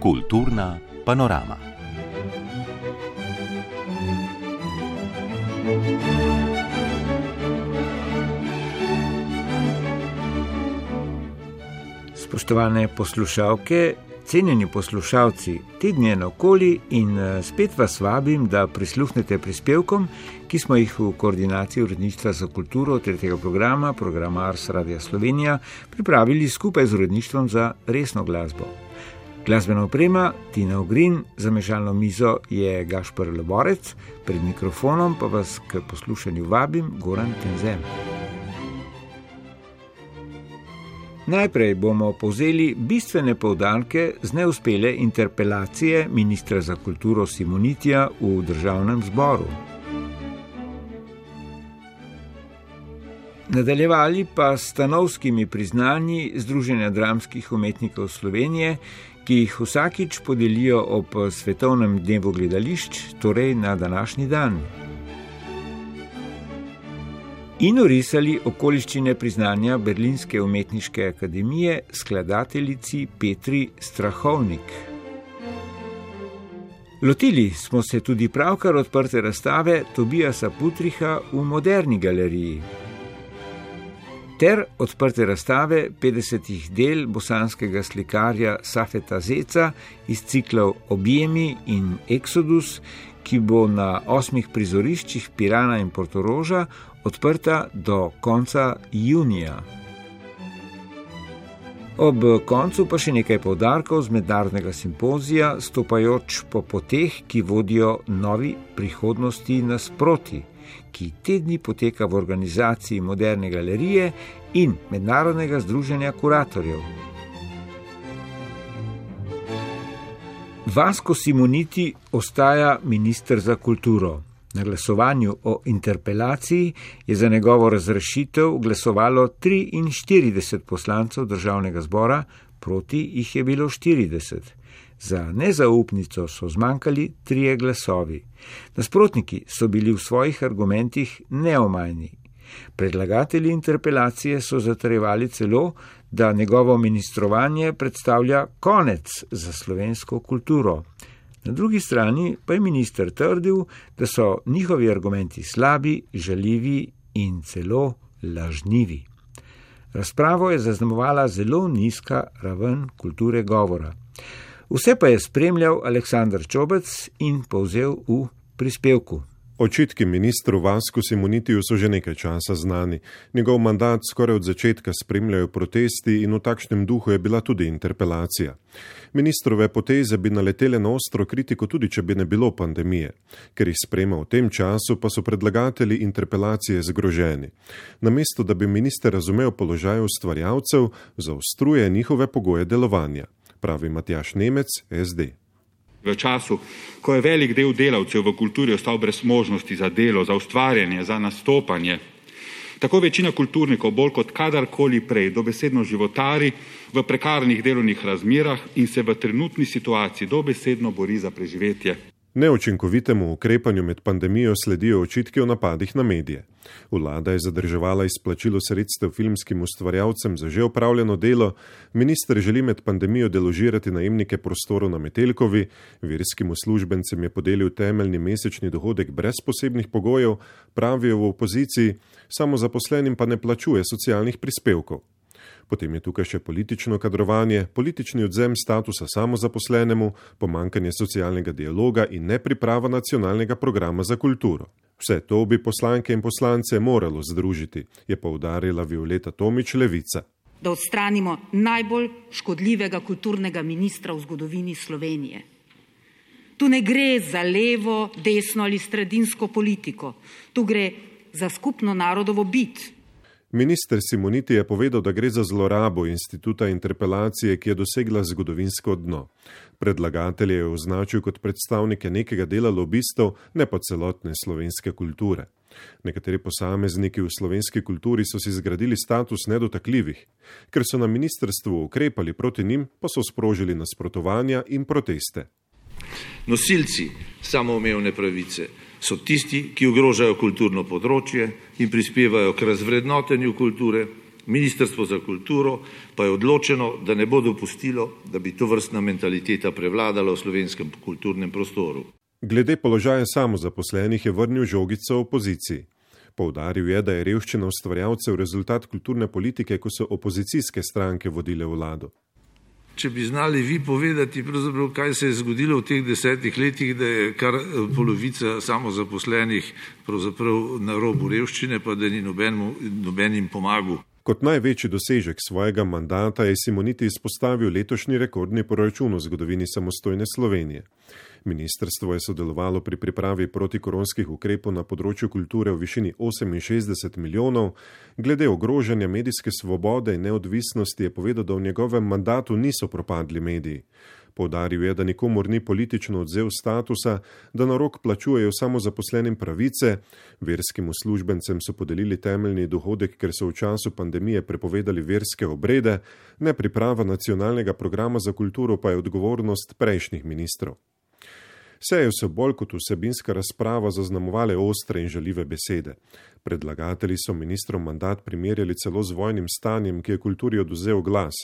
Kulturna panorama. Spoštovane poslušalke, cenjeni poslušalci, tedni je na okoli in eh, spet vas vabim, da prisluhnete prispevkom, ki smo jih v koordinaciji uredništva za kulturo tretjega programa, programa Ars Radio Slovenija, pripravili skupaj z uredništvom za resno glasbo. Glasbena oprema Tina Ogrin, za mešalno mizo je Gašpr Loborec, pred mikrofonom pa vas k poslušanju vabim Goran Tenzem. Najprej bomo povzeli bistvene povdanke z neuspele interpelacije ministra za kulturo Simonitija v državnem zboru. Nadaljevali pa s stanovskimi priznanji Združenja dramskih umetnikov Slovenije, ki jih vsakič podelijo ob svetovnem dnevu gledališč, torej na današnji dan. In orisali okoliščine priznanja Berlinske umetniške akademije skladateljici Petri Strahovnik. Lotili smo se tudi pravkar odprte razstave Tobijasa Putriha v Moderni galeriji ter odprte razstave 50 del bosanskega slikarja Safeta Zeca iz ciklov Objemi in Exodus, ki bo na osmih prizoriščih Pirana in Portoroža odprta do konca junija. Ob koncu pa še nekaj povdarkov z mednarodnega simpozija, stopajoč po poteh, ki vodijo novi prihodnosti nasproti ki tedni poteka v organizaciji Moderne galerije in Mednarodnega združenja kuratorjev. Vasko Simoniti ostaja ministr za kulturo. Na glasovanju o interpelaciji je za njegovo razrešitev glasovalo 43 poslancev državnega zbora, proti jih je bilo 40. Za nezaupnico so zmanjkali trije glasovi. Nasprotniki so bili v svojih argumentih neomajni. Predlagatelji interpelacije so zatrjevali celo, da njegovo ministrovanje predstavlja konec za slovensko kulturo. Na drugi strani pa je minister trdil, da so njihovi argumenti slabi, žaljivi in celo lažnivi. Razpravo je zaznamovala zelo nizka raven kulture govora. Vse pa je spremljal Aleksandr Čobec in povzel v prispevku. Očitki ministru Vasku Simonitiju so že nekaj časa znani. Njegov mandat skoraj od začetka spremljajo protesti in v takšnem duhu je bila tudi interpelacija. Ministrove poteze bi naletele na ostro kritiko tudi, če bi ne bilo pandemije. Ker jih sprema v tem času, pa so predlagatelji interpelacije zgroženi. Namesto, da bi minister razumel položaj ustvarjalcev, zaostruje njihove pogoje delovanja pravi Matjaš Nemec, SD. V času, ko je velik del delavcev v kulturi ostal brez možnosti za delo, za ustvarjanje, za nastopanje, tako večina kulturnikov bolj kot kadarkoli prej dobesedno životari v prekarnih delovnih razmerah in se v trenutni situaciji dobesedno bori za preživetje. Neučinkovitemu ukrepanju med pandemijo sledijo očitki o napadih na medije. Vlada je zadrževala izplačilo sredstev filmskim ustvarjalcem za že opravljeno delo, minister želi med pandemijo deložirati najemnike prostorov na Metelkovi, verskim uslužbencem je podelil temeljni mesečni dohodek brez posebnih pogojev, pravijo v opoziciji, samo zaposlenim pa ne plačuje socialnih prispevkov. Potem je tukaj še politično kadrovanje, politični odzem statusa samozaposlenemu, pomankanje socialnega dialoga in nepriprava nacionalnega programa za kulturo. Vse to bi poslanke in poslance moralo združiti, je poudarila Violeta Tomič Levica. Da odstranimo najbolj škodljivega kulturnega ministra v zgodovini Slovenije. Tu ne gre za levo, desno ali sredinsko politiko, tu gre za skupno narodovo bit, Minister Simoniti je povedal, da gre za zlorabo instituta interpelacije, ki je dosegla zgodovinsko dno. Predlagatelje je označil kot predstavnike nekega dela lobistov, ne pa celotne slovenske kulture. Nekateri posamezniki v slovenski kulturi so si zgradili status nedotakljivih. Ker so na ministrstvu ukrepali proti njim, pa so sprožili nasprotovanja in proteste. Nosilci samoumevne pravice so tisti, ki ogrožajo kulturno področje in prispevajo k razvrednotenju kulture, Ministrstvo za kulturo pa je odločeno, da ne bo dopustilo, da bi to vrstna mentaliteta prevladala v slovenskem kulturnem prostoru. Glede položaja samozaposlenih je vrnil žogico opoziciji. Poudaril je, da je revščina ustvarjalcev rezultat kulturne politike, ko so opozicijske stranke vodile vlado. Če bi znali vi povedati, kaj se je zgodilo v teh desetih letih, da je kar polovica samozaposlenih na robu revščine, pa da ni nobenim pomagal. Kot največji dosežek svojega mandata je Simoniti izpostavil letošnji rekordni proračun v zgodovini samostojne Slovenije. Ministrstvo je sodelovalo pri pripravi protikoronskih ukrepov na področju kulture v višini 68 milijonov. Glede ogrožanja medijske svobode in neodvisnosti je povedal, da v njegovem mandatu niso propadli mediji. Povdaril je, da nikomor ni politično odzel statusa, da na rok plačujejo samo zaposlenim pravice, verskim uslužbencem so podelili temeljni dohodek, ker so v času pandemije prepovedali verske obrede, nepriprava nacionalnega programa za kulturo pa je odgovornost prejšnjih ministrov. Seje so bolj kot vsebinska razprava zaznamovale ostre in žalive besede. Predlagatelji so ministrom mandat primerjali celo z vojnim stanjem, ki je kulturi oduzel glas.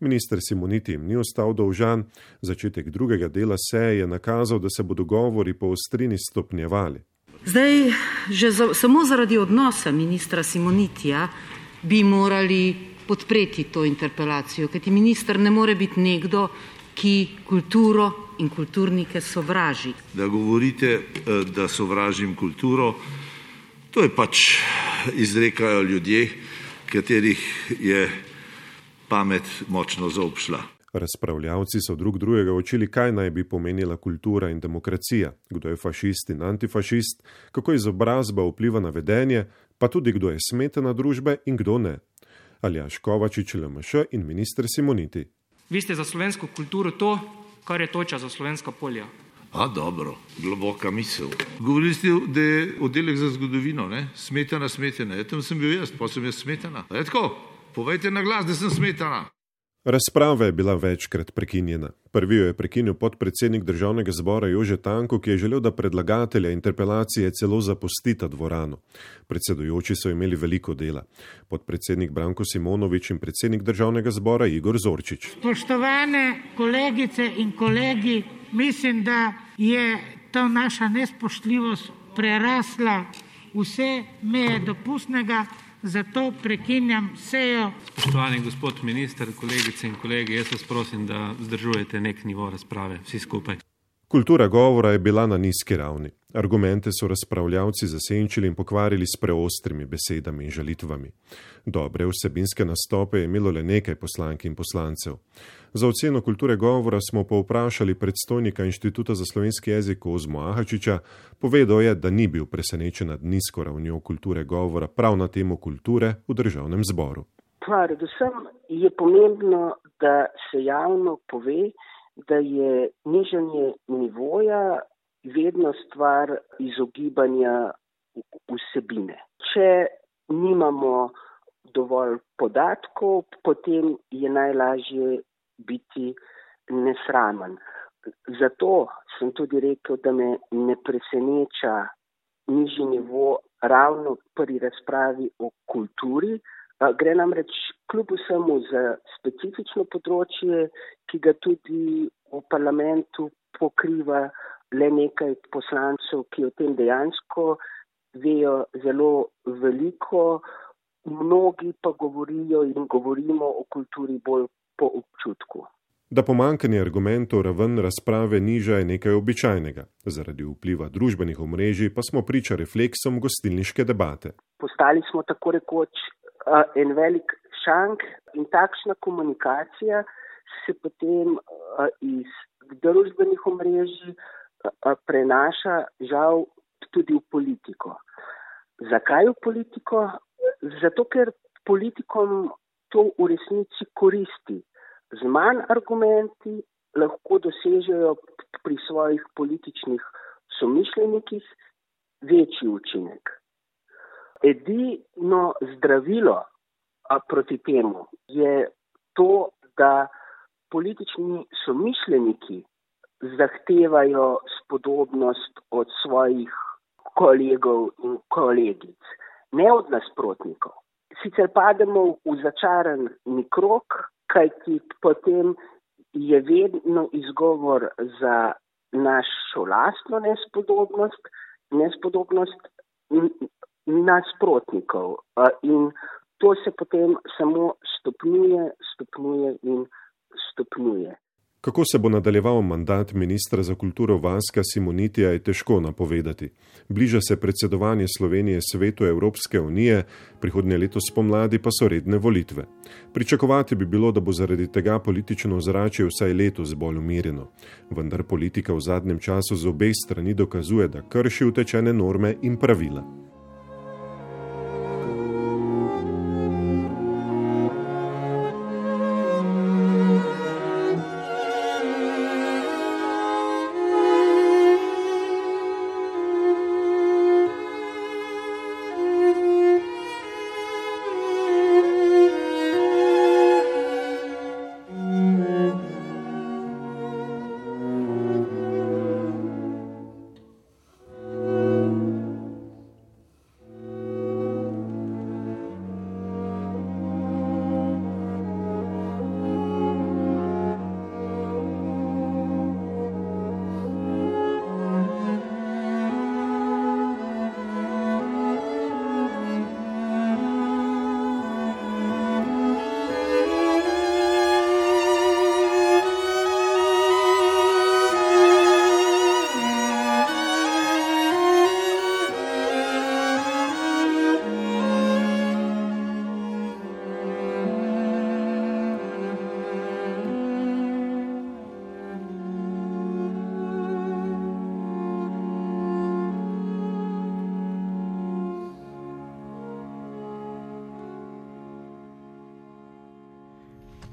Minister Simoniti jim ni ostal dolžan, začetek drugega dela seje je nakazal, da se bodo govori po ostrini stopnjevali. Zdaj, že za, samo zaradi odnosa ministra Simonitija bi morali podpreti to interpelacijo, kajti minister ne more biti nekdo, ki kulturo in kulturnike sovraži. Da govorite, eh, da sovražim kulturo, to je pač izrekajo ljudje, katerih je pamet močno zaobšla. Razpravljavci so drug drugega učili, kaj naj bi pomenila kultura in demokracija, kdo je fašist in antifašist, kako izobrazba vpliva na vedenje, pa tudi kdo je smetana družbe in kdo ne. Aljaš Kovačič, LMŠ in minister Simoniti. Vi ste za slovensko kulturo to, kar je toča za slovenska polja. A, dobro, globoka misel. Govorili ste, da je oddelek za zgodovino, ne? smetana, smetana. Ja, tam sem bil jaz, pa sem jaz smetana. Je tako? Povejte na glas, da sem smetana. Razprava je bila večkrat prekinjena. Prvi jo je prekinil podpredsednik državnega zbora Jože Tanko, ki je želel, da predlagatelja interpelacije celo zapustita dvorano. Predsedujoči so imeli veliko dela. Podpredsednik Branko Simonovič in predsednik državnega zbora Igor Zorčič. Spoštovane kolegice in kolegi, mislim, da je ta naša nespoštljivost prerasla vse meje dopustnega zato prekinjam sejo. Spoštovani gospod minister, kolegice in kolegi, jaz vas prosim, da zdržujete nek nivo razprave, vsi skupaj. Kultura govora je bila na nizki ravni. Argumente so razpravljavci zasenčili in pokvarili s preostrimi besedami in žalitvami. Dobre vsebinske nastope je imelo le nekaj poslank in poslancev. Za oceno kulture govora smo pa vprašali predstojnika Inštituta za slovenski jezik Ozmo Ahačiča, povedal je, da ni bil presenečen nad nizko ravnjo kulture govora prav na temo kulture v državnem zboru. Predvsem je pomembno, da se javno pove, da je nižanje nivoja vedno stvar izogibanja vsebine. Če nimamo dovolj podatkov, potem je najlažje biti nesramen. Zato sem tudi rekel, da me ne preseneča nižji nivo ravno pri razpravi o kulturi. Gre namreč kljub vsemu za specifično področje, ki ga tudi v parlamentu pokriva le nekaj poslancev, ki o tem dejansko vejo zelo veliko, mnogi pa govorijo in govorimo o kulturi bolj po občutku. Da pomankanje argumentov raven razprave niža je nekaj običajnega. Zaradi vpliva družbenih omrežij pa smo priča refleksom gostilniške debate. Postali smo tako rekoč en velik šank in takšna komunikacija se potem iz družbenih omrežij prenaša žal tudi v politiko. Zakaj v politiko? Zato, ker politikom to v resnici koristi. Z manj argumenti lahko dosežejo pri svojih političnih somišljenikih večji učinek. Edino zdravilo proti temu je to, da politični somišljeniki zahtevajo spodobnost od svojih kolegov in kolegic, ne od nasprotnikov. sicer pademo v začaran mikrok, kajti potem je vedno izgovor za našo lastno nespodobnost, nespodobnost nasprotnikov. In to se potem samo stopnjuje, stopnjuje in stopnjuje. Kako se bo nadaljeval mandat ministra za kulturo Vaska Simonitija, je težko napovedati. Bliža se predsedovanje Slovenije svetu Evropske unije, prihodnje leto spomladi pa so redne volitve. Pričakovati bi bilo, da bo zaradi tega politično ozračje vsaj letos bolj umirjeno. Vendar politika v zadnjem času z obeh strani dokazuje, da krši utečene norme in pravila.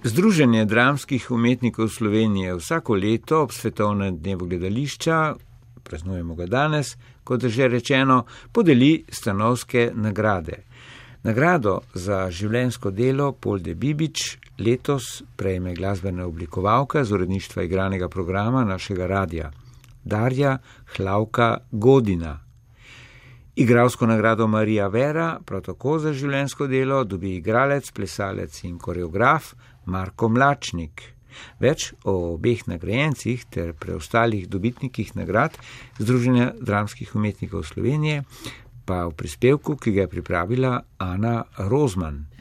Združenje dramskih umetnikov Slovenije vsako leto ob svetovnem dnevu gledališča, praznujemo ga danes, kot je že rečeno, podeli stanovske nagrade. Nagrado za življensko delo Polde Bibič letos prejme glasbena oblikovalka z uredništva igranega programa našega radia, Darja Hlavka Godina. Igralsko nagrado Marija Vera, prav tako za življensko delo, dobi igralec, plesalec in koreograf Marko Mlačnik. Več o obeh nagrajencih ter preostalih dobitnikih nagrad Združenja dramskih umetnikov Slovenije pa v prispevku, ki ga je pripravila Ana Rozman.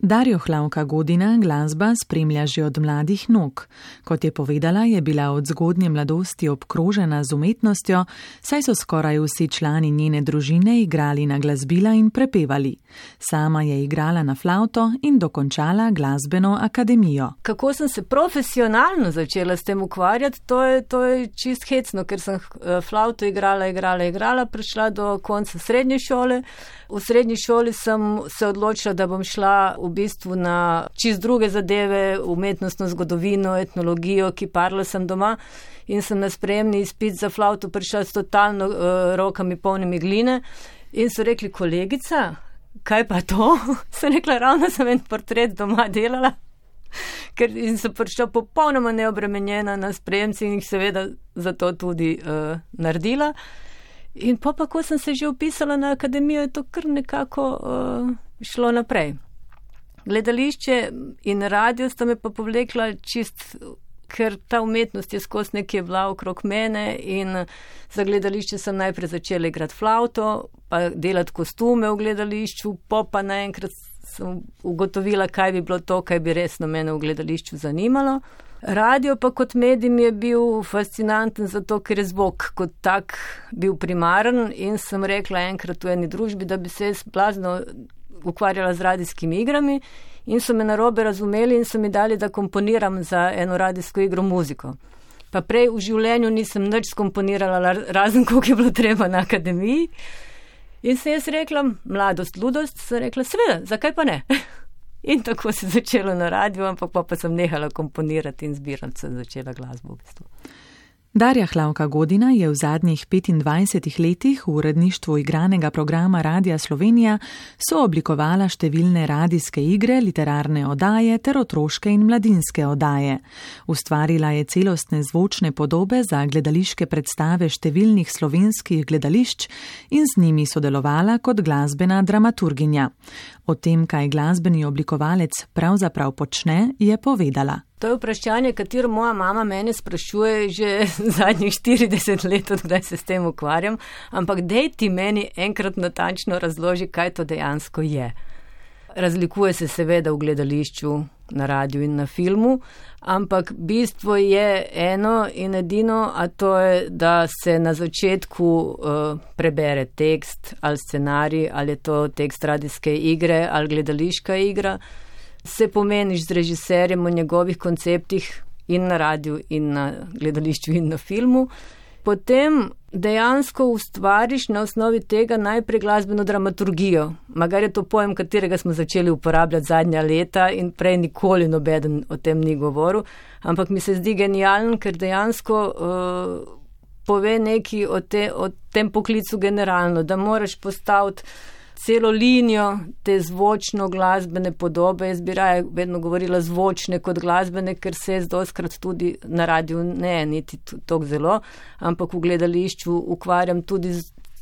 Darjo Hlavka Godina glasba spremlja že od mladih nog. Kot je povedala, je bila od zgodnje mladosti obkrožena z umetnostjo, saj so skoraj vsi člani njene družine igrali na glasbila in prepevali. Sama je igrala na flauto in dokončala glasbeno akademijo. Kako sem se profesionalno začela s tem ukvarjati, to je, to je čist hecno, ker sem eh, flauto igrala, igrala, igrala, prišla do konca srednje šole. V srednji šoli sem se odločila, da bom šla v bistvu na čist druge zadeve, umetnostno zgodovino, etnologijo, ki parla sem doma in sem na spremni izpit za flauto prišla s totalno uh, rokami polnimi gline in so rekli, kolegica, kaj pa to? sem rekla, ravno sem en portret doma delala. Ker sem prišla popolnoma neobremenjena na spremci in jih seveda zato tudi uh, naredila. In pa, pa, ko sem se že upisala na akademijo, je to kar nekako uh, šlo naprej. Gledališče in radio sta me pa povlekla čist, ker ta umetnost je skozi nekje bila okrog mene in za gledališče sem najprej začela igrati flauto, pa delati kostume v gledališču, pa pa naenkrat sem ugotovila, kaj bi bilo to, kaj bi resno mene v gledališču zanimalo. Radio pa kot medij mi je bil fascinanten, zato ker je zvok kot tak bil primaren in sem rekla enkrat v eni družbi, da bi se jaz blazno ukvarjala z radijskimi igrami in so me narobe razumeli in so mi dali, da komponiram za eno radijsko igro muziko. Pa prej v življenju nisem nič skomponirala, razen koliko je bilo treba na akademiji. In sem jaz rekla, mladost, ludost, sem rekla, seveda, zakaj pa ne? In tako se je začelo na radiju, ampak pa, pa sem nehala komponirati in zbirati, sem začela glasbo v bistvu. Darja Hlavka Godina je v zadnjih 25 letih v uredništvu igranega programa Radia Slovenija sooblikovala številne radijske igre, literarne oddaje ter otroške in mladinske oddaje. Ustvarila je celostne zvočne podobe za gledališke predstave številnih slovenskih gledališč in z njimi sodelovala kot glasbena dramaturginja. O tem, kaj glasbeni oblikovalec pravzaprav počne, je povedala. To je vprašanje, katero moja mama mene sprašuje že zadnjih 40 let, odkdaj se s tem ukvarjam, ampak dej ti meni enkrat natančno razloži, kaj to dejansko je. Razlikuje se seveda v gledališču, na radiju in na filmu, ampak bistvo je eno in edino, a to je, da se na začetku uh, prebere tekst ali scenarij, ali je to tekst radijske igre ali gledališka igra, se pomeniš z režiserjem o njegovih konceptih in na radiju in na gledališču in na filmu. Potem dejansko ustvariš na osnovi tega najprej glasbeno dramaturgijo. Magar je to pojem, katerega smo začeli uporabljati zadnja leta in prej nikoli nobeden o tem ni govoril, ampak mi se zdi genijalen, ker dejansko uh, pove nekaj o, te, o tem poklicu generalno, da moraš postaviti celo linijo te zvočno-glasbene podobe. Jaz bi raje vedno govorila zvočne kot glasbene, ker se je zdoskrat tudi na radiju ne, niti tako zelo, ampak v gledališču ukvarjam tudi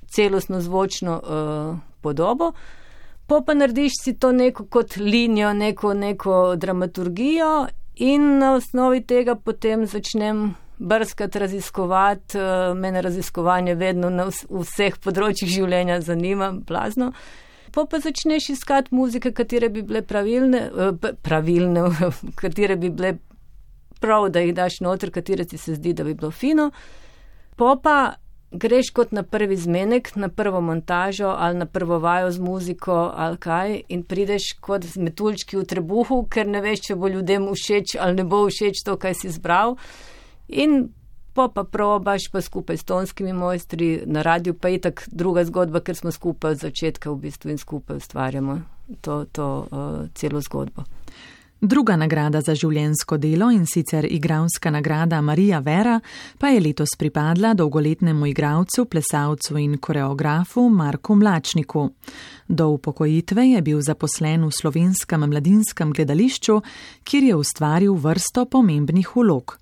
celostno zvočno uh, podobo. Po pa narediš si to neko kot linijo, neko, neko dramaturgijo in na osnovi tega potem začnem brskati, raziskovati, eh, mene raziskovanje vedno na vseh področjih življenja zanima, blazno. Po pa začneš iskati muzike, katere bi bile pravilne, eh, pravilne, katere bi bile prav, da jih daš noter, katere ti se zdi, da bi bilo fino. Po pa greš kot na prvi zmenek, na prvo montažo ali na prvo vajo z muziko ali kaj in prideš kot z metulčki v trebuhu, ker ne veš, če bo ljudem všeč ali ne bo všeč to, kaj si zbral. In pa pa probaš pa skupaj s tonskimi mojstri, na radiju pa je tako druga zgodba, ker smo skupaj od začetka v bistvu in skupaj ustvarjamo to, to uh, celo zgodbo. Druga nagrada za življensko delo in sicer igralska nagrada Marija Vera pa je letos pripadla dolgoletnemu igralcu, plesalcu in koreografu Marku Mlačniku. Do upokojitve je bil zaposlen v slovenskem mladinskem gledališču, kjer je ustvaril vrsto pomembnih vlog.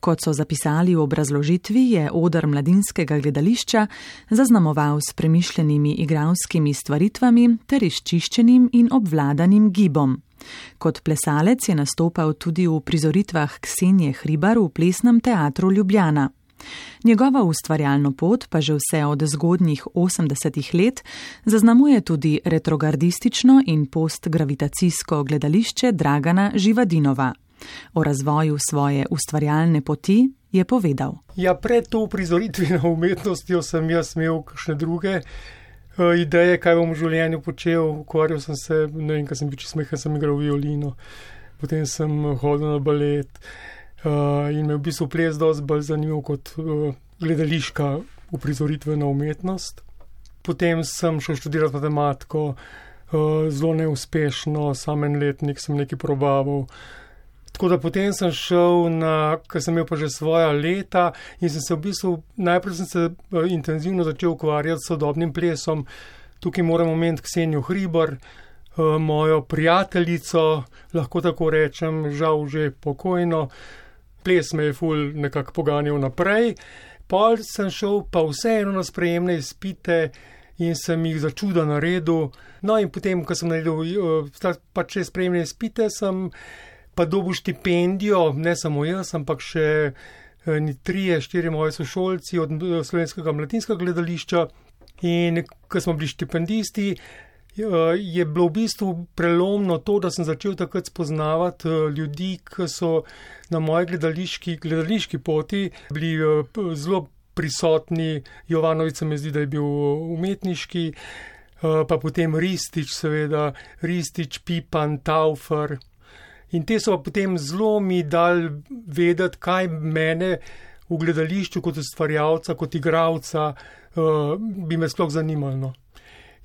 Kot so zapisali v obrazložitvi, je odr mladinskega gledališča zaznamoval s premišljenimi igralskimi stvaritvami ter izčiščenim in obvladanim gibom. Kot plesalec je nastopal tudi v prizoritvah Ksenije Hribar v plesnem teatru Ljubljana. Njegova ustvarjalno pot pa že vse od zgodnjih 80-ih let zaznamuje tudi retrogardistično in postgravitacijsko gledališče Dragana Živadinova. O razvoju svoje ustvarjalne poti je povedal. Ja, pred to prizoritveno umetnostjo sem jaz imel še druge uh, ideje, kaj bom v življenju počel. Ukvarjal sem se, ne vem, kaj sem bil čez mehko, sem igral violino, potem sem hodil na balet uh, in me v bistvu ples dosti bolj zanimal kot uh, gledališka uprizoritvena umetnost. Potem sem šel študirati matematiko, zelo neuspešno, sam en letnik sem nekaj probaval. Tako da potem sem šel na, ker sem imel pa že svoja leta in sem se v bistvu najprej sem se eh, intenzivno začel ukvarjati s sodobnim plesom. Tukaj moram omeniti Ksenijo Hribar, eh, mojo prijateljico, lahko tako rečem, žal že pokojno. Ples me je ful nekako poganjal naprej. Pol sem šel pa vseeno na sprejemne izpite in sem jih začuda naredil. No in potem, ko sem naredil eh, pač sprejemne izpite, sem pa dobu štipendijo, ne samo jaz, ampak še ni trije, štiri moje sošolci od eh, slovenskega mladinskega gledališča. In ko smo bili štipendisti, eh, je bilo v bistvu prelomno to, da sem začel takrat spoznavati eh, ljudi, ki so na moji gledališki, gledališki poti bili zelo prisotni. Jovanovic mi zdi, da je bil umetniški, pa potem Ristič, seveda, Ristič, Pipan, Taufer. In te so potem zelo mi dal vedeti, kaj mene v gledališču kot ustvarjalca, kot igralca uh, bi me sploh zanimalo. No.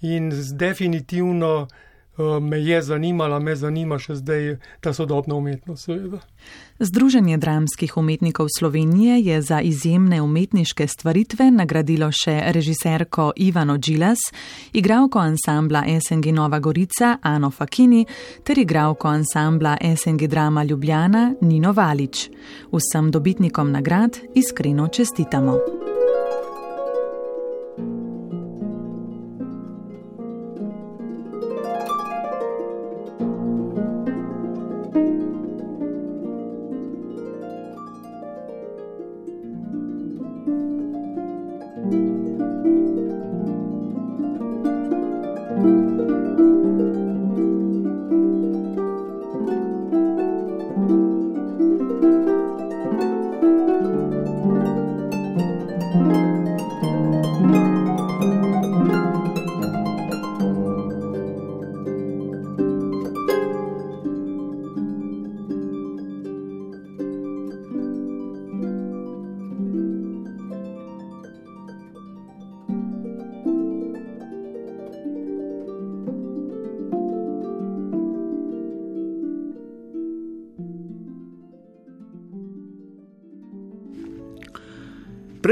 In definitivno me je zanimala, me zanima še zdaj ta sodobna umetnost, seveda. Združenje dramskih umetnikov Slovenije je za izjemne umetniške stvaritve nagradilo še režiserko Ivano Džilas, igralko ansambla SNG Nova Gorica Ano Fakini ter igralko ansambla SNG Drama Ljubljana Nino Valič. Vsem dobitnikom nagrad iskreno čestitamo.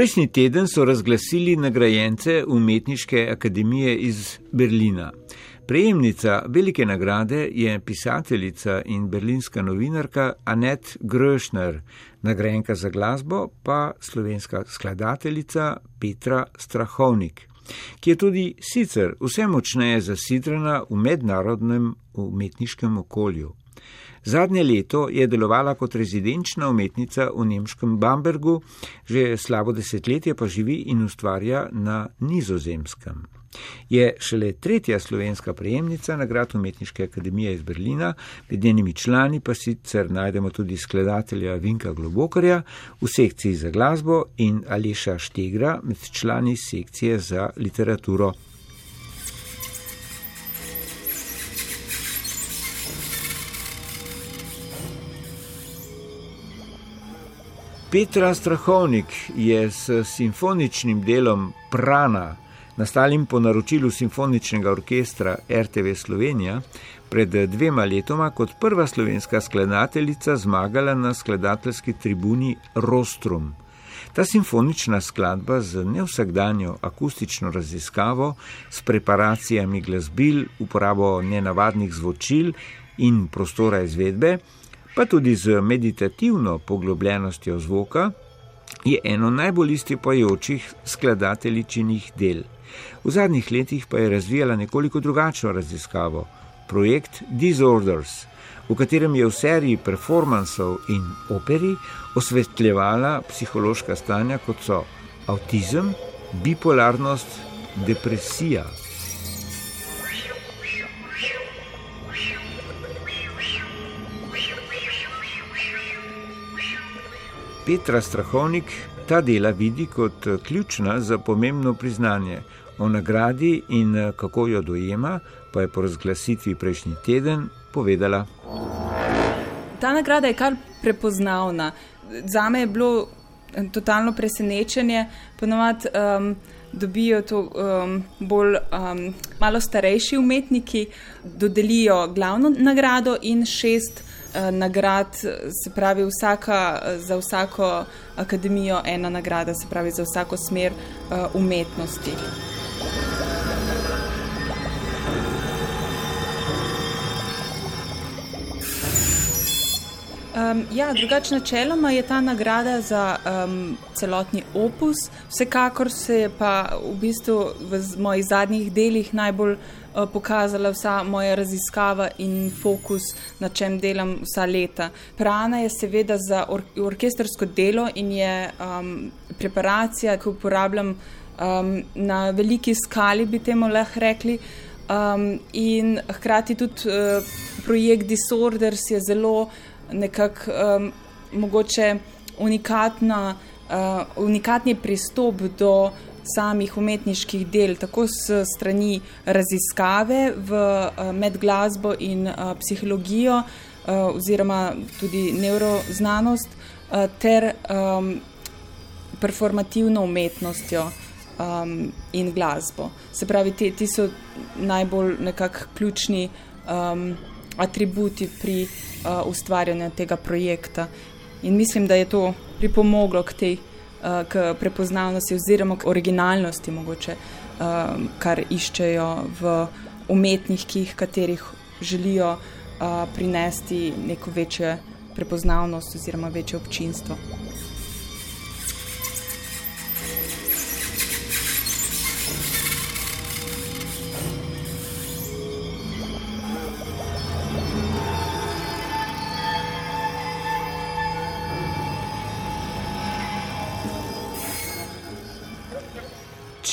Prejšnji teden so razglasili nagrajence Umetniške akademije iz Berlina. Prejemnica velike nagrade je pisateljica in berlinska novinarka Annette Gröšner, nagrajenka za glasbo pa slovenska skladateljica Petra Strahovnik, ki je tudi sicer vse močneje zasidrana v mednarodnem umetniškem okolju. Zadnje leto je delovala kot rezidenčna umetnica v nemškem Bambergu, že slabo desetletje pa živi in ustvarja na nizozemskem. Je šele tretja slovenska prejemnica nagrad Umetniške akademije iz Berlina, med njenimi člani pa sicer najdemo tudi skladatelja Vinka Globokarja v sekciji za glasbo in Aleša Štegra med člani sekcije za literaturo. Petra Strahovnik je s simfoničnim delom Prana, nastalim po naročilu simfoničnega orkestra RTV Slovenija, pred dvema letoma kot prva slovenska skladateljica zmagala na skladateljski tribuni Rostrum. Ta simfonična skladba z nevsakdanjo akustično raziskavo, s preparacijami glasbil, uporabo nenavadnih zvočil in prostora izvedbe, pa tudi z meditativno poglobljenostjo zvoka, je eno najbolj istipajočih skladateljičinih del. V zadnjih letih pa je razvijala nekoliko drugačno raziskavo, projekt Disorders, v katerem je v seriji performansov in operi osvetljevala psihološka stanja, kot so avtizem, bipolarnost, depresija. Petra Strahovnik ta dela vidi kot ključna za pomembno priznanje o nagradi in kako jo dojema, pa je po razglasitvi prejšnji teden povedala. Ta nagrada je kar prepoznavna. Za me je bilo totalno presenečenje. Ponovadi um, dobijo to um, bolj um, malo starejši umetniki, dodelijo glavno nagrado in šest. Eh, nagrad, se pravi, vsaka, za vsako akademijo ena nagrada, se pravi, za vsako smer uh, umetnosti. Um, ja, drugače, načeloma je ta nagrada za um, celotni opus, vsekakor se je pa v bistvu v mojih zadnjih delih najbolj uh, pokazala vsa moja raziskava in fokus, na čem delam vsa leta. Prana je seveda za or orkestersko delo in je um, preparacija, ki jo uporabljam um, na veliki skali, bi temu lahko rekli. Um, in hkrati tudi uh, projekt Disorders je zelo nekako um, mogoče unikatna, uh, unikatni pristop do samih umetniških del, tako s strani raziskave v uh, med glasbo in uh, psihologijo uh, oziroma tudi neuroznanost ter um, performativno umetnostjo um, in glasbo. Se pravi, ti, ti so najbolj nekako ključni um, atributi pri uh, ustvarjanju tega projekta. In mislim, da je to pripomoglo k tej k prepoznavnosti oziroma k originalnosti, mogoče, uh, kar iščejo v umetnikih, katerih želijo uh, prinesti neko večjo prepoznavnost oziroma večje občinstvo.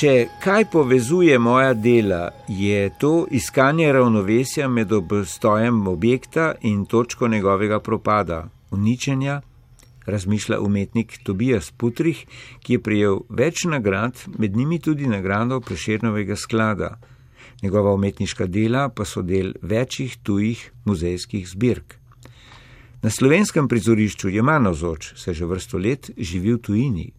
Če kaj povezuje moja dela, je to iskanje ravnovesja med obstojem objekta in točko njegovega propada, uničenja, razmišlja umetnik Tobias Putrih, ki je prijel več nagrad, med njimi tudi nagrado Prešernovega sklada. Njegova umetniška dela pa so del večjih tujih muzejskih zbirk. Na slovenskem prizorišču je Manozoč, se že vrsto let živi v tujini.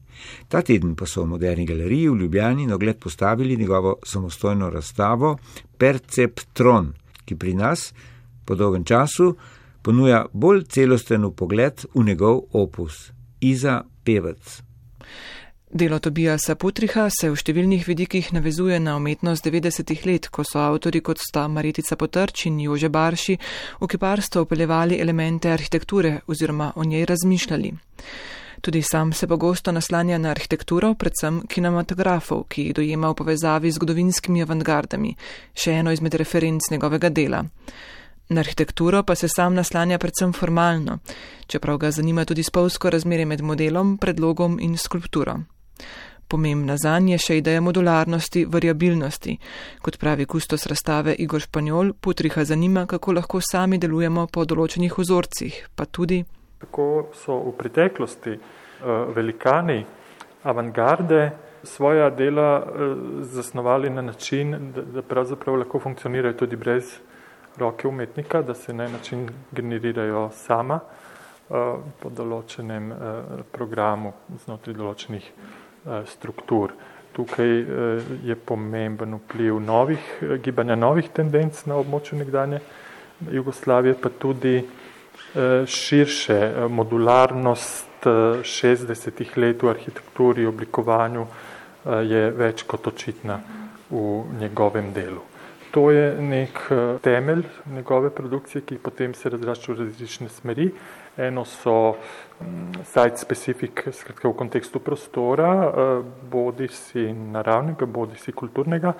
Ta teden pa so v moderni galeriji v Ljubljani na ogled postavili njegovo samostojno razstavo Perceptron, ki pri nas po dolgem času ponuja bolj celosten pogled v njegov opus Iza Pevec. Delo Tobijasa Putriha se v številnih vidikih navezuje na umetnost 90-ih let, ko so avtori kot sta Maritica Potrč in Jože Barši v kiparstvo upeljevali elemente arhitekture oziroma o njej razmišljali. Tudi sam se pogosto naslanja na arhitekturo, predvsem kinematografov, ki jih dojema v povezavi z zgodovinskimi avantgardami, še eno izmed referenc njegovega dela. Na arhitekturo pa se sam naslanja predvsem formalno, čeprav ga zanima tudi spolsko razmerje med modelom, predlogom in skulpturo. Pomembna za nje je še ideja modularnosti, variabilnosti. Kot pravi kustos razstave Igor Španjol, putriha zanima, kako lahko sami delujemo po določenih vzorcih, pa tudi Tako so v preteklosti uh, velikani avantgarde svoja dela uh, zasnovali na način, da, pravzaprav lahko funkcionirajo tudi brez roke umetnika, da se na način generirajo sama uh, po določenem programu znotraj določenih struktur. Tukaj je pomemben vpliv novih, gibanja novih tendenc na območju nekdanje Jugoslavije, pa tudi Eh, širše eh, modularnost 60 eh, let v arhitekturi, oblikovanju je več kot očitna v njegovem delu. To je nek temelj njegove produkcije, ki potem se razrašča v različne smeri. Eno so mm, site specific, skratka v kontekstu prostora, bodi si naravnega, bodi si kulturnega,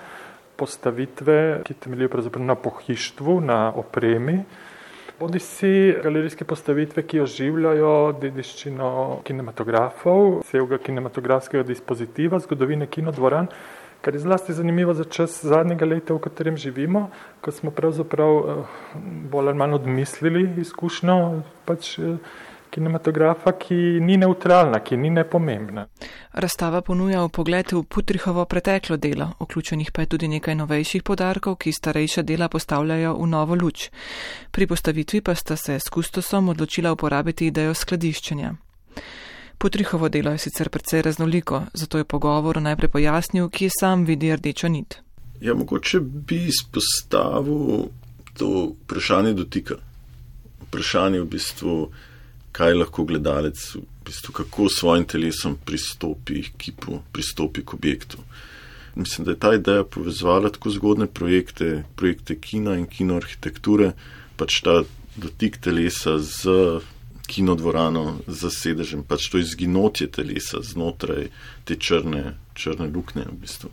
postavitve, ki temeljijo pravzaprav na pohištvu, na opremi, bodi si galerijske postavitve, ki oživljajo dediščino kinematografov, vsega kinematografskega dispozitiva, zgodovine kinodvoran, kar je zlasti zanimivo za čas zadnjega leta, v katerem živimo, ko smo pravzaprav eh, bolj ali manj odmislili izkušnjo pač eh, kinematografa, ki ni neutralna, ki ni nepomembna. Razstava ponuja v pogled v Putrihovo preteklo delo, vključenih pa je tudi nekaj novejših podarkov, ki starejša dela postavljajo v novo luč. Pri postavitvi pa sta se s kustosom odločila uporabiti idejo skladiščenja. Putrihovo delo je sicer precej raznoliko, zato je pogovor najprej pojasnil, kje sam vidi rdečo nit. Ja, mogoče bi izpostavil to vprašanje dotika. Vprašanje v bistvu kaj lahko gledalec, v bistvu, kako s svojim telesom pristopi k kipu, pristopi k objektu. Mislim, da je ta ideja povezala tako zgodne projekte, projekte kina in kinoarhitekture, pač ta dotik telesa z kinodvorano, z sedežem, pač to izginotje telesa znotraj te črne, črne luknje. V bistvu.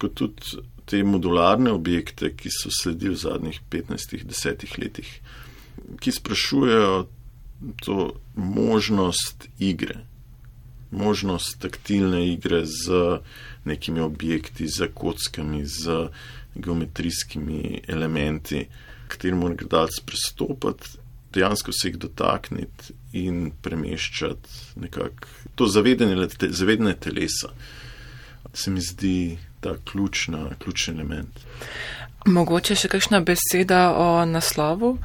Kot tudi te modularne objekte, ki so sledili v zadnjih 15-10 letih, ki sprašujejo to možnost igre, možnost taktilne igre z nekimi objekti, z kockami, z geometrijskimi elementi, katerim mora gledalec pristopiti, dejansko se jih dotakniti in premeščati nekako to zavedanje, zavedanje telesa. Se mi zdi ta ključna, ključni element. Mogoče še kakšna beseda o naslovu?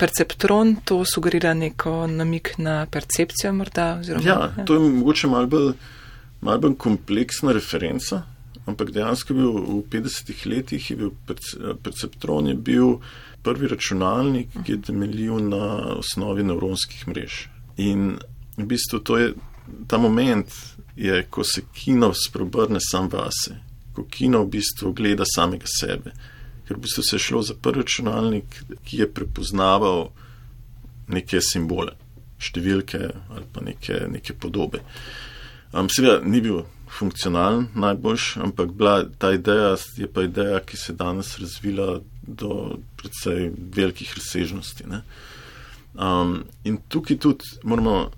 Perceptron to sugerira neko namik na percepcijo, morda? Oziroma, ja, ja, to je mogoče malo bolj, mal bolj kompleksna referenca, ampak dejansko je bil v 50-ih letih, je bil Perceptron je bil prvi računalnik, ki je temeljil na osnovi nevronskih mrež. In v bistvu to je ta moment, je, ko se kino sprobrne sam vase, ko kino v bistvu gleda samega sebe. Ker v bistvu se je šlo za prvi računalnik, ki je prepoznaval neke simbole, številke ali pa neke, neke podobe. Um, Seveda ni bil funkcionalen najboljš, ampak bila, ta ideja je pa ideja, ki se je danes razvila do predvsej velikih razsežnosti. Um, in tukaj tudi moramo,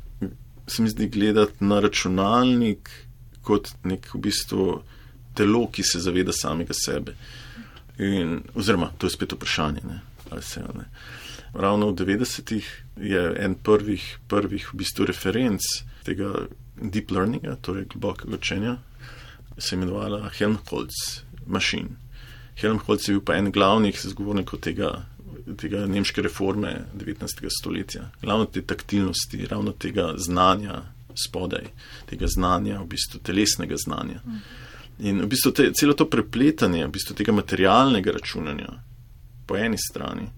se mi zdi, gledati na računalnik kot nek v bistvu telo, ki se zaveda samega sebe. In, oziroma, to je spet vprašanje, ne? ali se ne. Ravno v 90-ih je en prvih, prvih v bistvu referenc tega deep learninga, torej globokega učenja, se imenovala Helmholtz Machine. Helmholtz je bil pa en glavnih zagovornikov tega, tega nemške reforme 19. stoletja. Ravno te taktilnosti, ravno tega znanja spodaj, tega znanja, v bistvu telesnega znanja. In v bistvu te, celo to prepletanje, v bistvu tega materialnega računanja po eni strani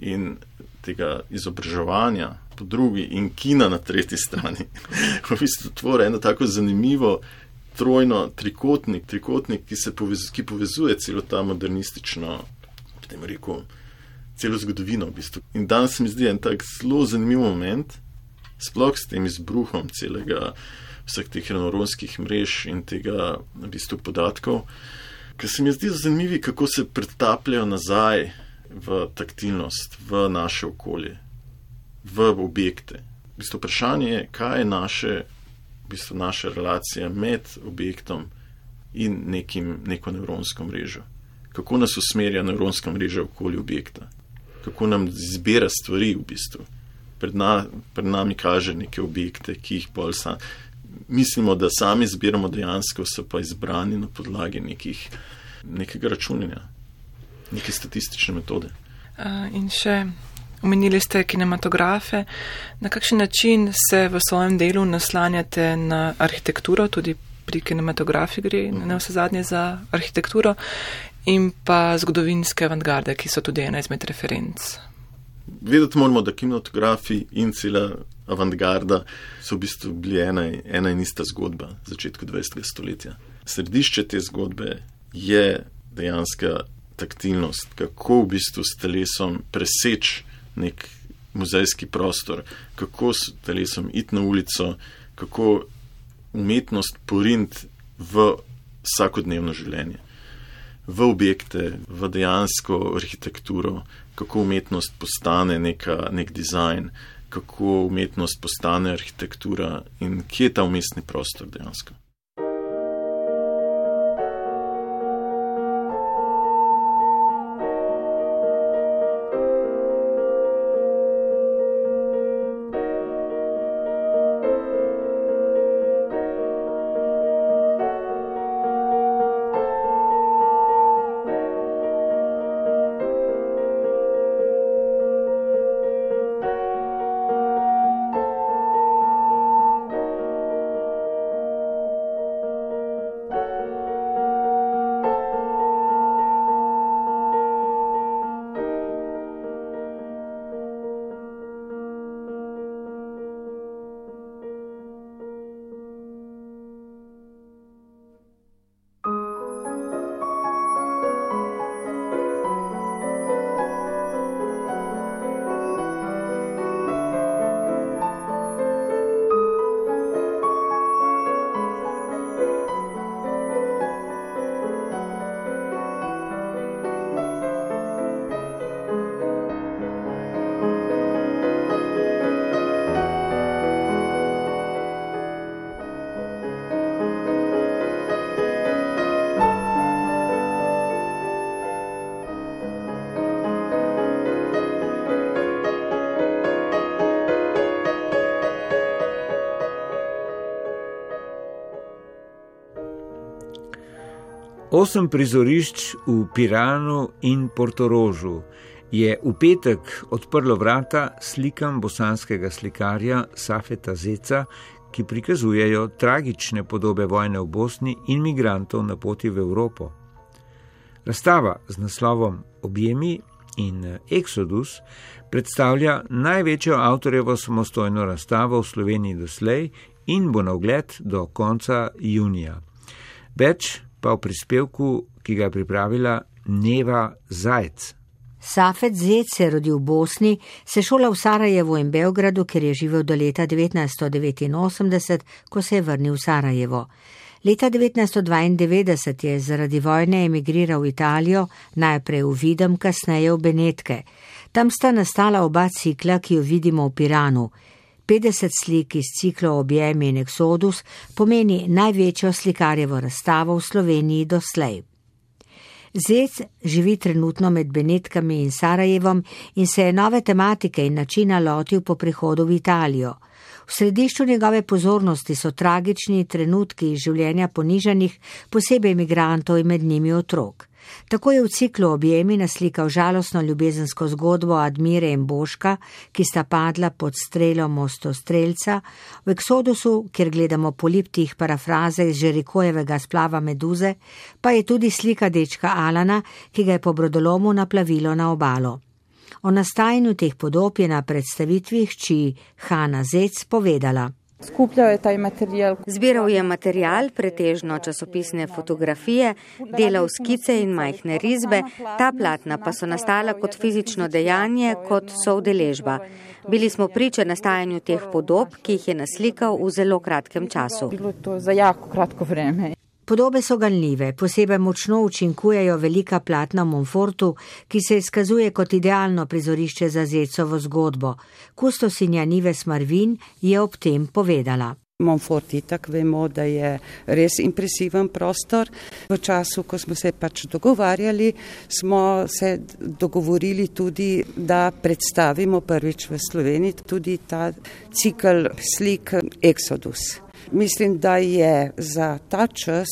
in tega izobraževanja po drugi in kina na tretji strani, v bistvu tvori eno tako zanimivo trojno trikotnik, trikotnik ki, povez, ki povezuje celo ta modernistično, potem rekel, celo zgodovino. V bistvu. In danes se mi zdi en tak zelo zanimiv moment, sploh s tem izbruhom celega vseh teh neuronskih mrež in tega v bistvu podatkov, ker se mi zdi zanimivo, kako se pretapljajo nazaj v taktilnost, v naše okolje, v objekte. V bistvu vprašanje je, kaj je naše v bistvu naša relacija med objektom in nekim, neko nevronsko mrežo. Kako nas usmerja nevronska mreža okoli objekta, kako nam zbira stvari v bistvu. Pred, na, pred nami kaže neke objekte, ki jih bolj sam. Mislimo, da sami zbiramo dejansko, so pa izbrani na podlagi nekih, nekega računanja, neke statistične metode. Uh, in še Omenili ste kinematografe. Na kakšen način se v svojem delu naslanjate na arhitekturo, tudi pri kinematografiji gre na vse zadnje za arhitekturo, in pa zgodovinske avantgarde, ki so tudi ena izmed referenc? Vedeti moramo, da kinematografi in cela avantgarda so v bistvu bili ena, ena in ista zgodba začetku 20. stoletja. Središče te zgodbe je dejanska taktilnost, kako v bistvu s telesom preseči nek muzejski prostor, kako s telesom iti na ulico, kako umetnost porint v vsakodnevno življenje, v objekte, v dejansko arhitekturo, kako umetnost postane neka, nek dizajn, kako umetnost postane arhitektura in kje je ta umestni prostor dejansko. Osem prizorišč v Piranu in Portorožu je v petek odprlo vrata slikam bosanskega slikarja Safeta Zeca, ki prikazujejo tragične podobe vojne v Bosni in migrantov na poti v Evropo. Razstava z naslovom Objemi in Exodus predstavlja največjo avtorjevo samostojno razstavo v Sloveniji doslej in bo na ogled do konca junija. Več pa v prispevku, ki ga je pripravila Neva Zajc. Safet Zec se je rodil v Bosni, se šola v Sarajevu in Beogradu, ker je živel do leta 1989, ko se je vrnil v Sarajevo. Leta 1992 je zaradi vojne emigriral v Italijo, najprej v Videm, kasneje v Benetke. Tam sta nastala oba cikla, ki jo vidimo v Piranu. 50 slik iz cikla Objemi in Exodus pomeni največjo slikarjevo razstavo v Sloveniji doslej. Zec živi trenutno med Benetkami in Sarajevom in se je nove tematike in načina lotil po prihodu v Italijo. V središču njegove pozornosti so tragični trenutki življenja ponižanih, posebej imigrantov in med njimi otrok. Tako je v ciklu objemi naslikal žalostno ljubezensko zgodbo Admire in Boška, ki sta padla pod strelo mostostrelca, v Eksodusu, kjer gledamo poliptih parafraze iz Žerikojevega splava Meduze, pa je tudi slika dečka Alana, ki ga je po brodolomu naplavilo na obalo. O nastajanju teh podob je na predstavitvi hči Hanna Zec povedala. Skupljal je ta material. Zbiral je material, pretežno časopisne fotografije, delal skice in majhne risbe, ta platna pa so nastala kot fizično dejanje, kot so udeležba. Bili smo priče nastajanju teh podob, ki jih je naslikal v zelo kratkem času. Bilo to za jako kratko vreme. Podobe so ganljive, posebej močno učinkujejo velika platna v Monfortu, ki se izkazuje kot idealno prizorišče za zecovo zgodbo. Kustosinja Nives Marvin je ob tem povedala. Monfort itak vemo, da je res impresiven prostor. V času, ko smo se pač dogovarjali, smo se dogovorili tudi, da predstavimo prvič v Sloveniji tudi ta cikl slik Exodus. Mislim, da je za ta čas,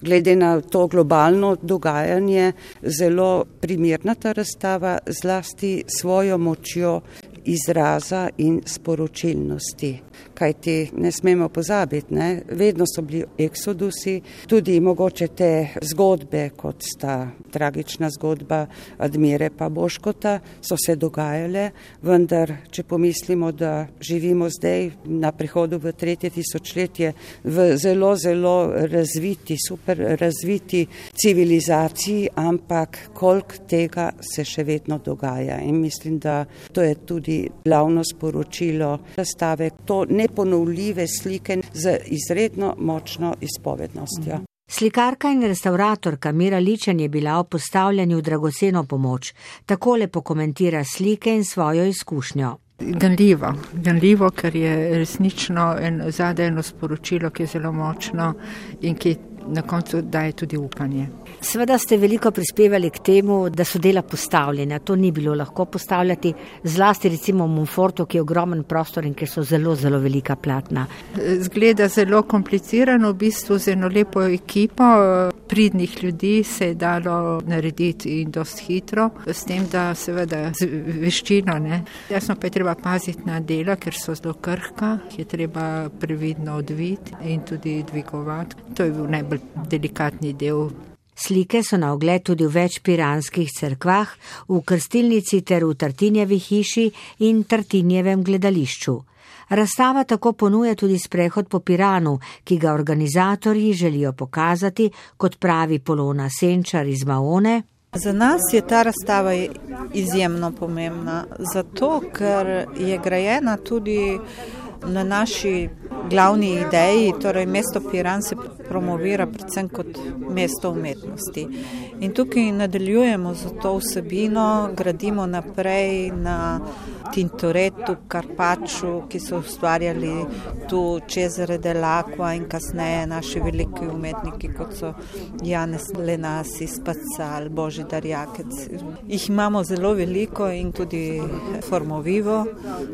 glede na to globalno dogajanje, zelo primerna ta razstava, zlasti svojo močjo izraza in sporočilnosti kajti ne smemo pozabiti, ne? vedno so bili eksodusi, tudi mogoče te zgodbe, kot sta tragična zgodba Admire pa Boškota, so se dogajale, vendar, če pomislimo, da živimo zdaj na prihodu v tretje tisočletje v zelo, zelo razviti, super razviti civilizaciji, ampak koliko tega se še vedno dogaja. In mislim, da to je tudi glavno sporočilo razstave. To ne neponovljive slike z izredno močno izpovednostjo. Slikarka in restauratorka Mira Ličen je bila o postavljanju dragoceno pomoč. Takole pokomentira slike in svojo izkušnjo. Ganljivo, ganljivo, ker je resnično en, zadaj eno sporočilo, ki je zelo močno in ki na koncu daje tudi upanje. Sveda ste veliko prispevali k temu, da so dela postavljena. To ni bilo lahko postavljati, zlasti recimo v Monfortu, ki je ogromen prostor in ki so zelo, zelo velika platna. Zgleda zelo komplicirano, v bistvu z eno lepo ekipo pridnih ljudi se je dalo narediti in dost hitro, s tem, da seveda z veščino. Ne. Jasno pa je treba paziti na dela, ker so zelo krhka, je treba previdno odviti in tudi dvigovati. To je bil najbolj delikatni del. Slike so na ogled tudi v več piranskih cerkvah, v krstilnici ter v Tartinjevi hiši in Tartinjevem gledališču. Razstava tako ponuja tudi sprehod po Piranu, ki ga organizatorji želijo pokazati, kot pravi Polona Senčar iz Maone. Za nas je ta razstava izjemno pomembna, zato ker je grajena tudi na naši glavni ideji, torej mesto Piran se promovira predvsem kot mesto umetnosti. In tukaj nadaljujemo z to vsebino, gradimo naprej na Tintoretu, Karpaču, ki so ustvarjali tu Cezare dell'Aqua in kasneje naši veliki umetniki, kot so Janez Lenasi, Spacal, Božidar Jakec. Jih imamo zelo veliko in tudi formovivo,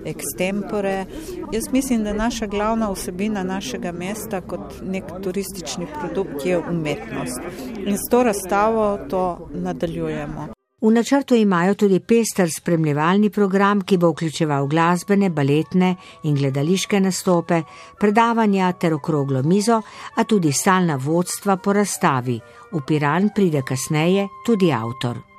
extempore. Jaz mislim, da naša glavna vsebina našega mesta kot nek turistični produkt je umetnost. In s to razstavo to nadaljujemo. V načrtu imajo tudi pester spremljevalni program, ki bo vključeval glasbene, baletne in gledališke nastope, predavanja ter okroglo mizo, a tudi stalna vodstva po razstavi. V Piran pride kasneje tudi avtor.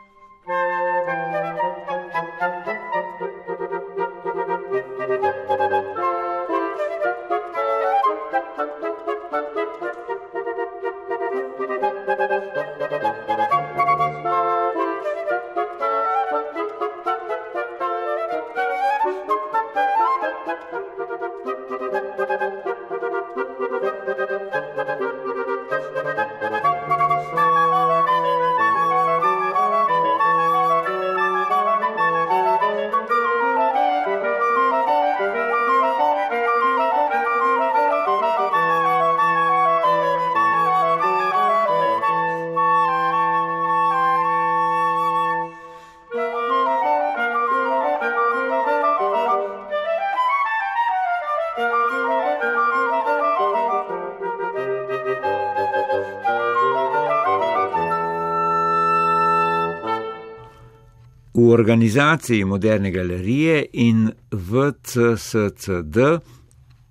V organizaciji Moderne galerije in VCSCD,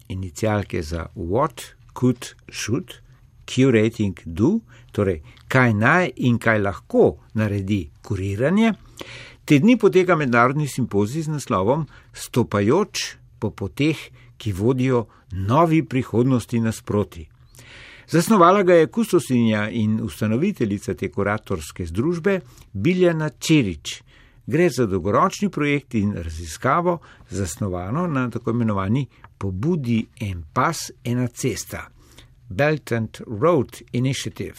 inicijalke za What Could Should, Curating Do, torej kaj naj in kaj lahko naredi kuriranje, te dni poteka mednarodni simpozij z naslovom Stopajoč po poteh, ki vodijo novi prihodnosti nasproti. Zasnovala ga je kustosinja in ustanoviteljica te kuratorske združbe Biljana Čirič. Gre za dolgoročni projekt in raziskavo, zasnovano na tako imenovani pobudi en pas, ena cesta, Belt and Road Initiative.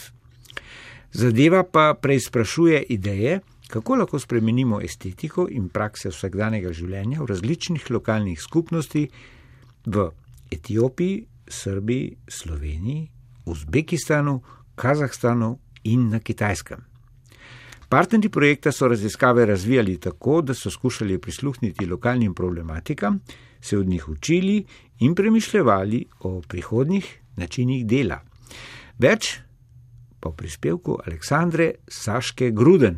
Zadeva pa preizprašuje ideje, kako lahko spremenimo estetiko in prakse vsakdanjega življenja v različnih lokalnih skupnosti v Etiopiji, Srbiji, Sloveniji, Uzbekistanu, Kazahstanu in na Kitajskem. Partnerji projekta so raziskave razvijali tako, da so skušali prisluhniti lokalnim problematikam, se od njih učili in premišljali o prihodnih načinih dela. Več po prispevku Aleksandre Saške Gruden.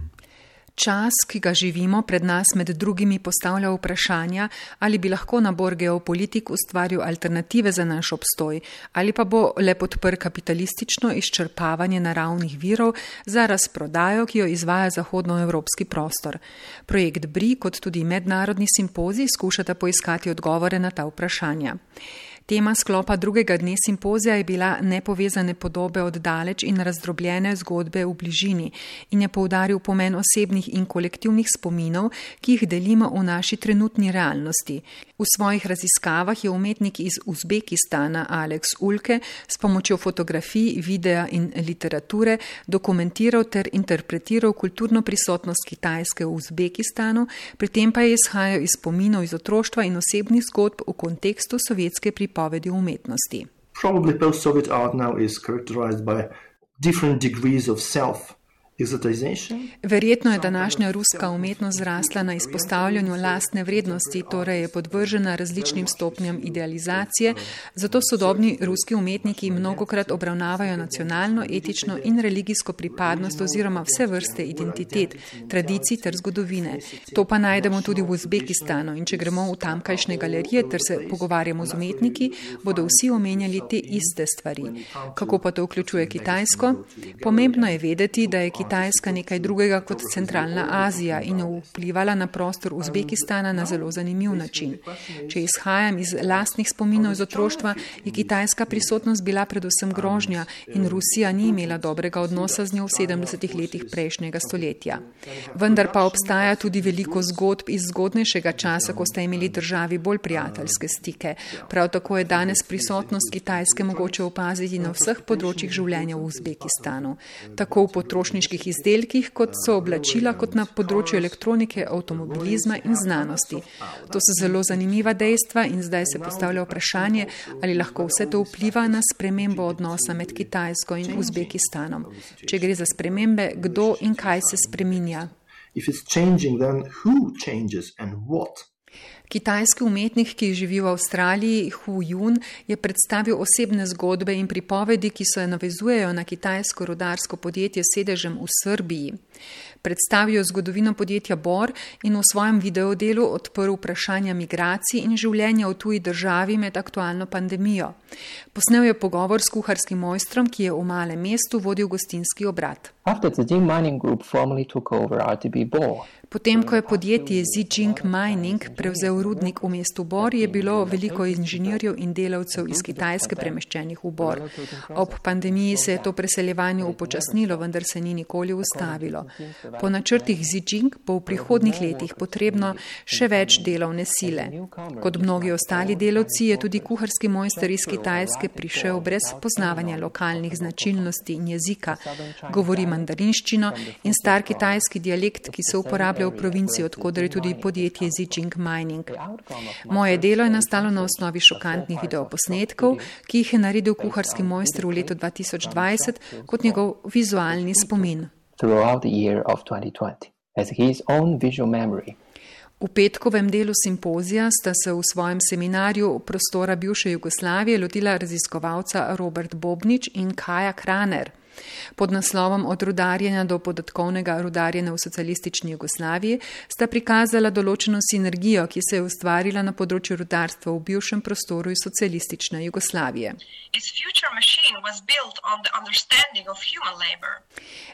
Čas, ki ga živimo, pred nas med drugimi postavlja vprašanja, ali bi lahko nabor geopolitik ustvaril alternative za naš obstoj, ali pa bo le podpr kapitalistično izčrpavanje naravnih virov za razprodajo, ki jo izvaja zahodnoevropski prostor. Projekt BRI kot tudi mednarodni simpozij skušata poiskati odgovore na ta vprašanja. Tema sklopa drugega dne simpozija je bila nepovezane podobe od daleč in razdrobljene zgodbe v bližini in je poudaril pomen osebnih in kolektivnih spominov, ki jih delimo v naši trenutni realnosti. V svojih raziskavah je umetnik iz Uzbekistana Alex Ulke s pomočjo fotografij, videa in literature dokumentiral ter interpretiral kulturno prisotnost Kitajske v Uzbekistanu, pri tem pa je izhajal iz spominov iz otroštva in osebnih zgodb v kontekstu sovjetske pripovedi umetnosti. Probably post-Soviet art now is characterized by different degrees of self. Verjetno je današnja ruska umetnost zrasla na izpostavljanju lastne vrednosti, torej je podvržena različnim stopnjam idealizacije, zato sodobni ruski umetniki mnogokrat obravnavajo nacionalno, etično in religijsko pripadnost oziroma vse vrste identitet, tradicij ter zgodovine. To pa najdemo tudi v Uzbekistanu in če gremo v tamkajšnje galerije ter se pogovarjamo z umetniki, bodo vsi omenjali te iste stvari. Kako pa to vključuje Kitajsko? Pomembno je vedeti, da je Kitajsko Kitajska nekaj drugega kot centralna Azija in je vplivala na prostor Uzbekistana na zelo zanimiv način. Če izhajam iz lastnih spominov iz otroštva, je kitajska prisotnost bila predvsem grožnja in Rusija ni imela dobrega odnosa z njo v 70-ih letih prejšnjega stoletja. Vendar pa obstaja tudi veliko zgodb iz zgodnejšega časa, ko sta imeli državi bolj prijateljske stike. Prav tako je danes prisotnost Kitajske mogoče opaziti na vseh področjih življenja v Uzbekistanu. Tako v potrošniški tehničnih izdelkih, kot so oblačila, kot na področju elektronike, avtomobilizma in znanosti. To so zelo zanimiva dejstva in zdaj se postavlja vprašanje, ali lahko vse to vpliva na spremembo odnosa med Kitajsko in Uzbekistanom. Če gre za spremembe, kdo in kaj se spreminja. Kitajski umetnik, ki živi v Avstraliji, Hu Jun, je predstavil osebne zgodbe in pripovedi, ki se navezujejo na kitajsko rodarsko podjetje s sedežem v Srbiji predstavijo zgodovino podjetja Bor in v svojem videodelu odprl vprašanja migracij in življenja v tuji državi med aktualno pandemijo. Posnel je pogovor s kuharskim mojstrom, ki je v malem mestu vodil gostinski obrat. Potem, ko je podjetje Zijing Mining prevzel rudnik v mestu Bor, je bilo veliko inženirjev in delavcev iz Kitajske premeščenih v Bor. Ob pandemiji se je to preseljevanje upočasnilo, vendar se ni nikoli ustavilo. Po načrtih Zijing bo v prihodnih letih potrebno še več delovne sile. Kot mnogi ostali delavci je tudi kuharski mojster iz Kitajske prišel brez poznavanja lokalnih značilnosti in jezika. Govori mandarinščino in star kitajski dialekt, ki se uporablja v provinci, odkudar je tudi podjetje Zijing Mining. Moje delo je nastalo na osnovi šokantnih videoposnetkov, ki jih je naredil kuharski mojster v letu 2020 kot njegov vizualni spomin. V petkovem delu simpozija sta se v svojem seminarju prostora bivše Jugoslavije lotila raziskovalca Robert Bobnič in Kaja Kraner. Pod naslovom Od rudarjenja do podatkovnega rudarjenja v socialistični Jugoslaviji sta prikazala določeno sinergijo, ki se je ustvarila na področju rudarstva v bivšem prostoru iz socialistične Jugoslavije.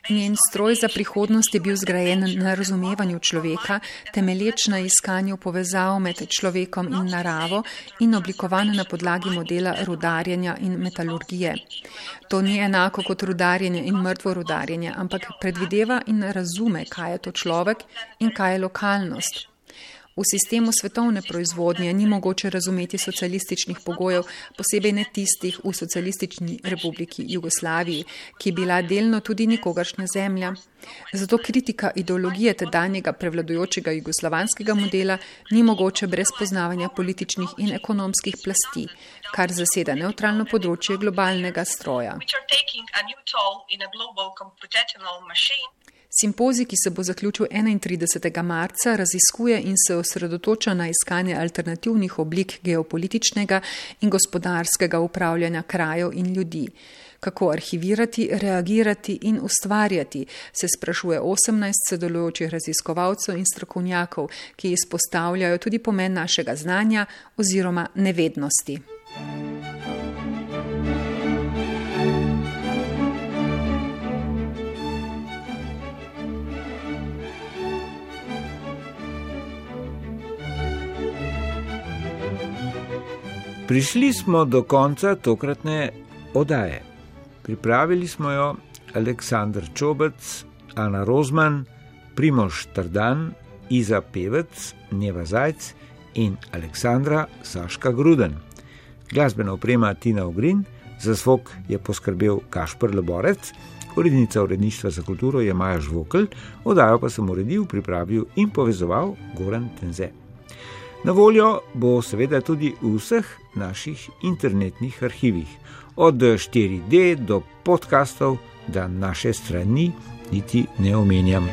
Njen stroj za prihodnost je bil zgrajen na razumevanju človeka, temelječ na iskanju povezav med človekom in naravo in oblikovan na podlagi modela rudarjenja in metalurgije. To ni enako kot rudarjenje in mrtvo rudarjenje, ampak predvideva in razume, kaj je to človek in kaj je lokalnost. V sistemu svetovne proizvodnje ni mogoče razumeti socialističnih pogojev, posebej ne tistih v socialistični republiki Jugoslaviji, ki je bila delno tudi nikogaršnja zemlja. Zato kritika ideologije tedanjega prevladujočega jugoslovanskega modela ni mogoče brez poznavanja političnih in ekonomskih plasti, kar zaseda neutralno področje globalnega stroja. Simpozij, ki se bo zaključil 31. marca, raziskuje in se osredotoča na iskanje alternativnih oblik geopolitičnega in gospodarskega upravljanja krajev in ljudi. Kako arhivirati, reagirati in ustvarjati, se sprašuje 18 sodelujočih raziskovalcev in strokovnjakov, ki izpostavljajo tudi pomen našega znanja oziroma nevednosti. Prišli smo do konca tokratne oddaje. Pripravili smo jo Aleksandr Čobec, Ana Rozman, Primoš Trdan, Iza Pevec, Neva Zajc in Aleksandra Saška Gruden. Glasbena oprema Tina Ogrin, za zvok je poskrbel Kašpr Leborec, urednica uredništva za kulturo je Maja Žvokl, oddajo pa sem uredil, pripravil in povezoval Goran Tenze. Na voljo bo seveda tudi v vseh naših internetnih arhivih, od 4D do podkastov, da naše strani niti ne omenjam.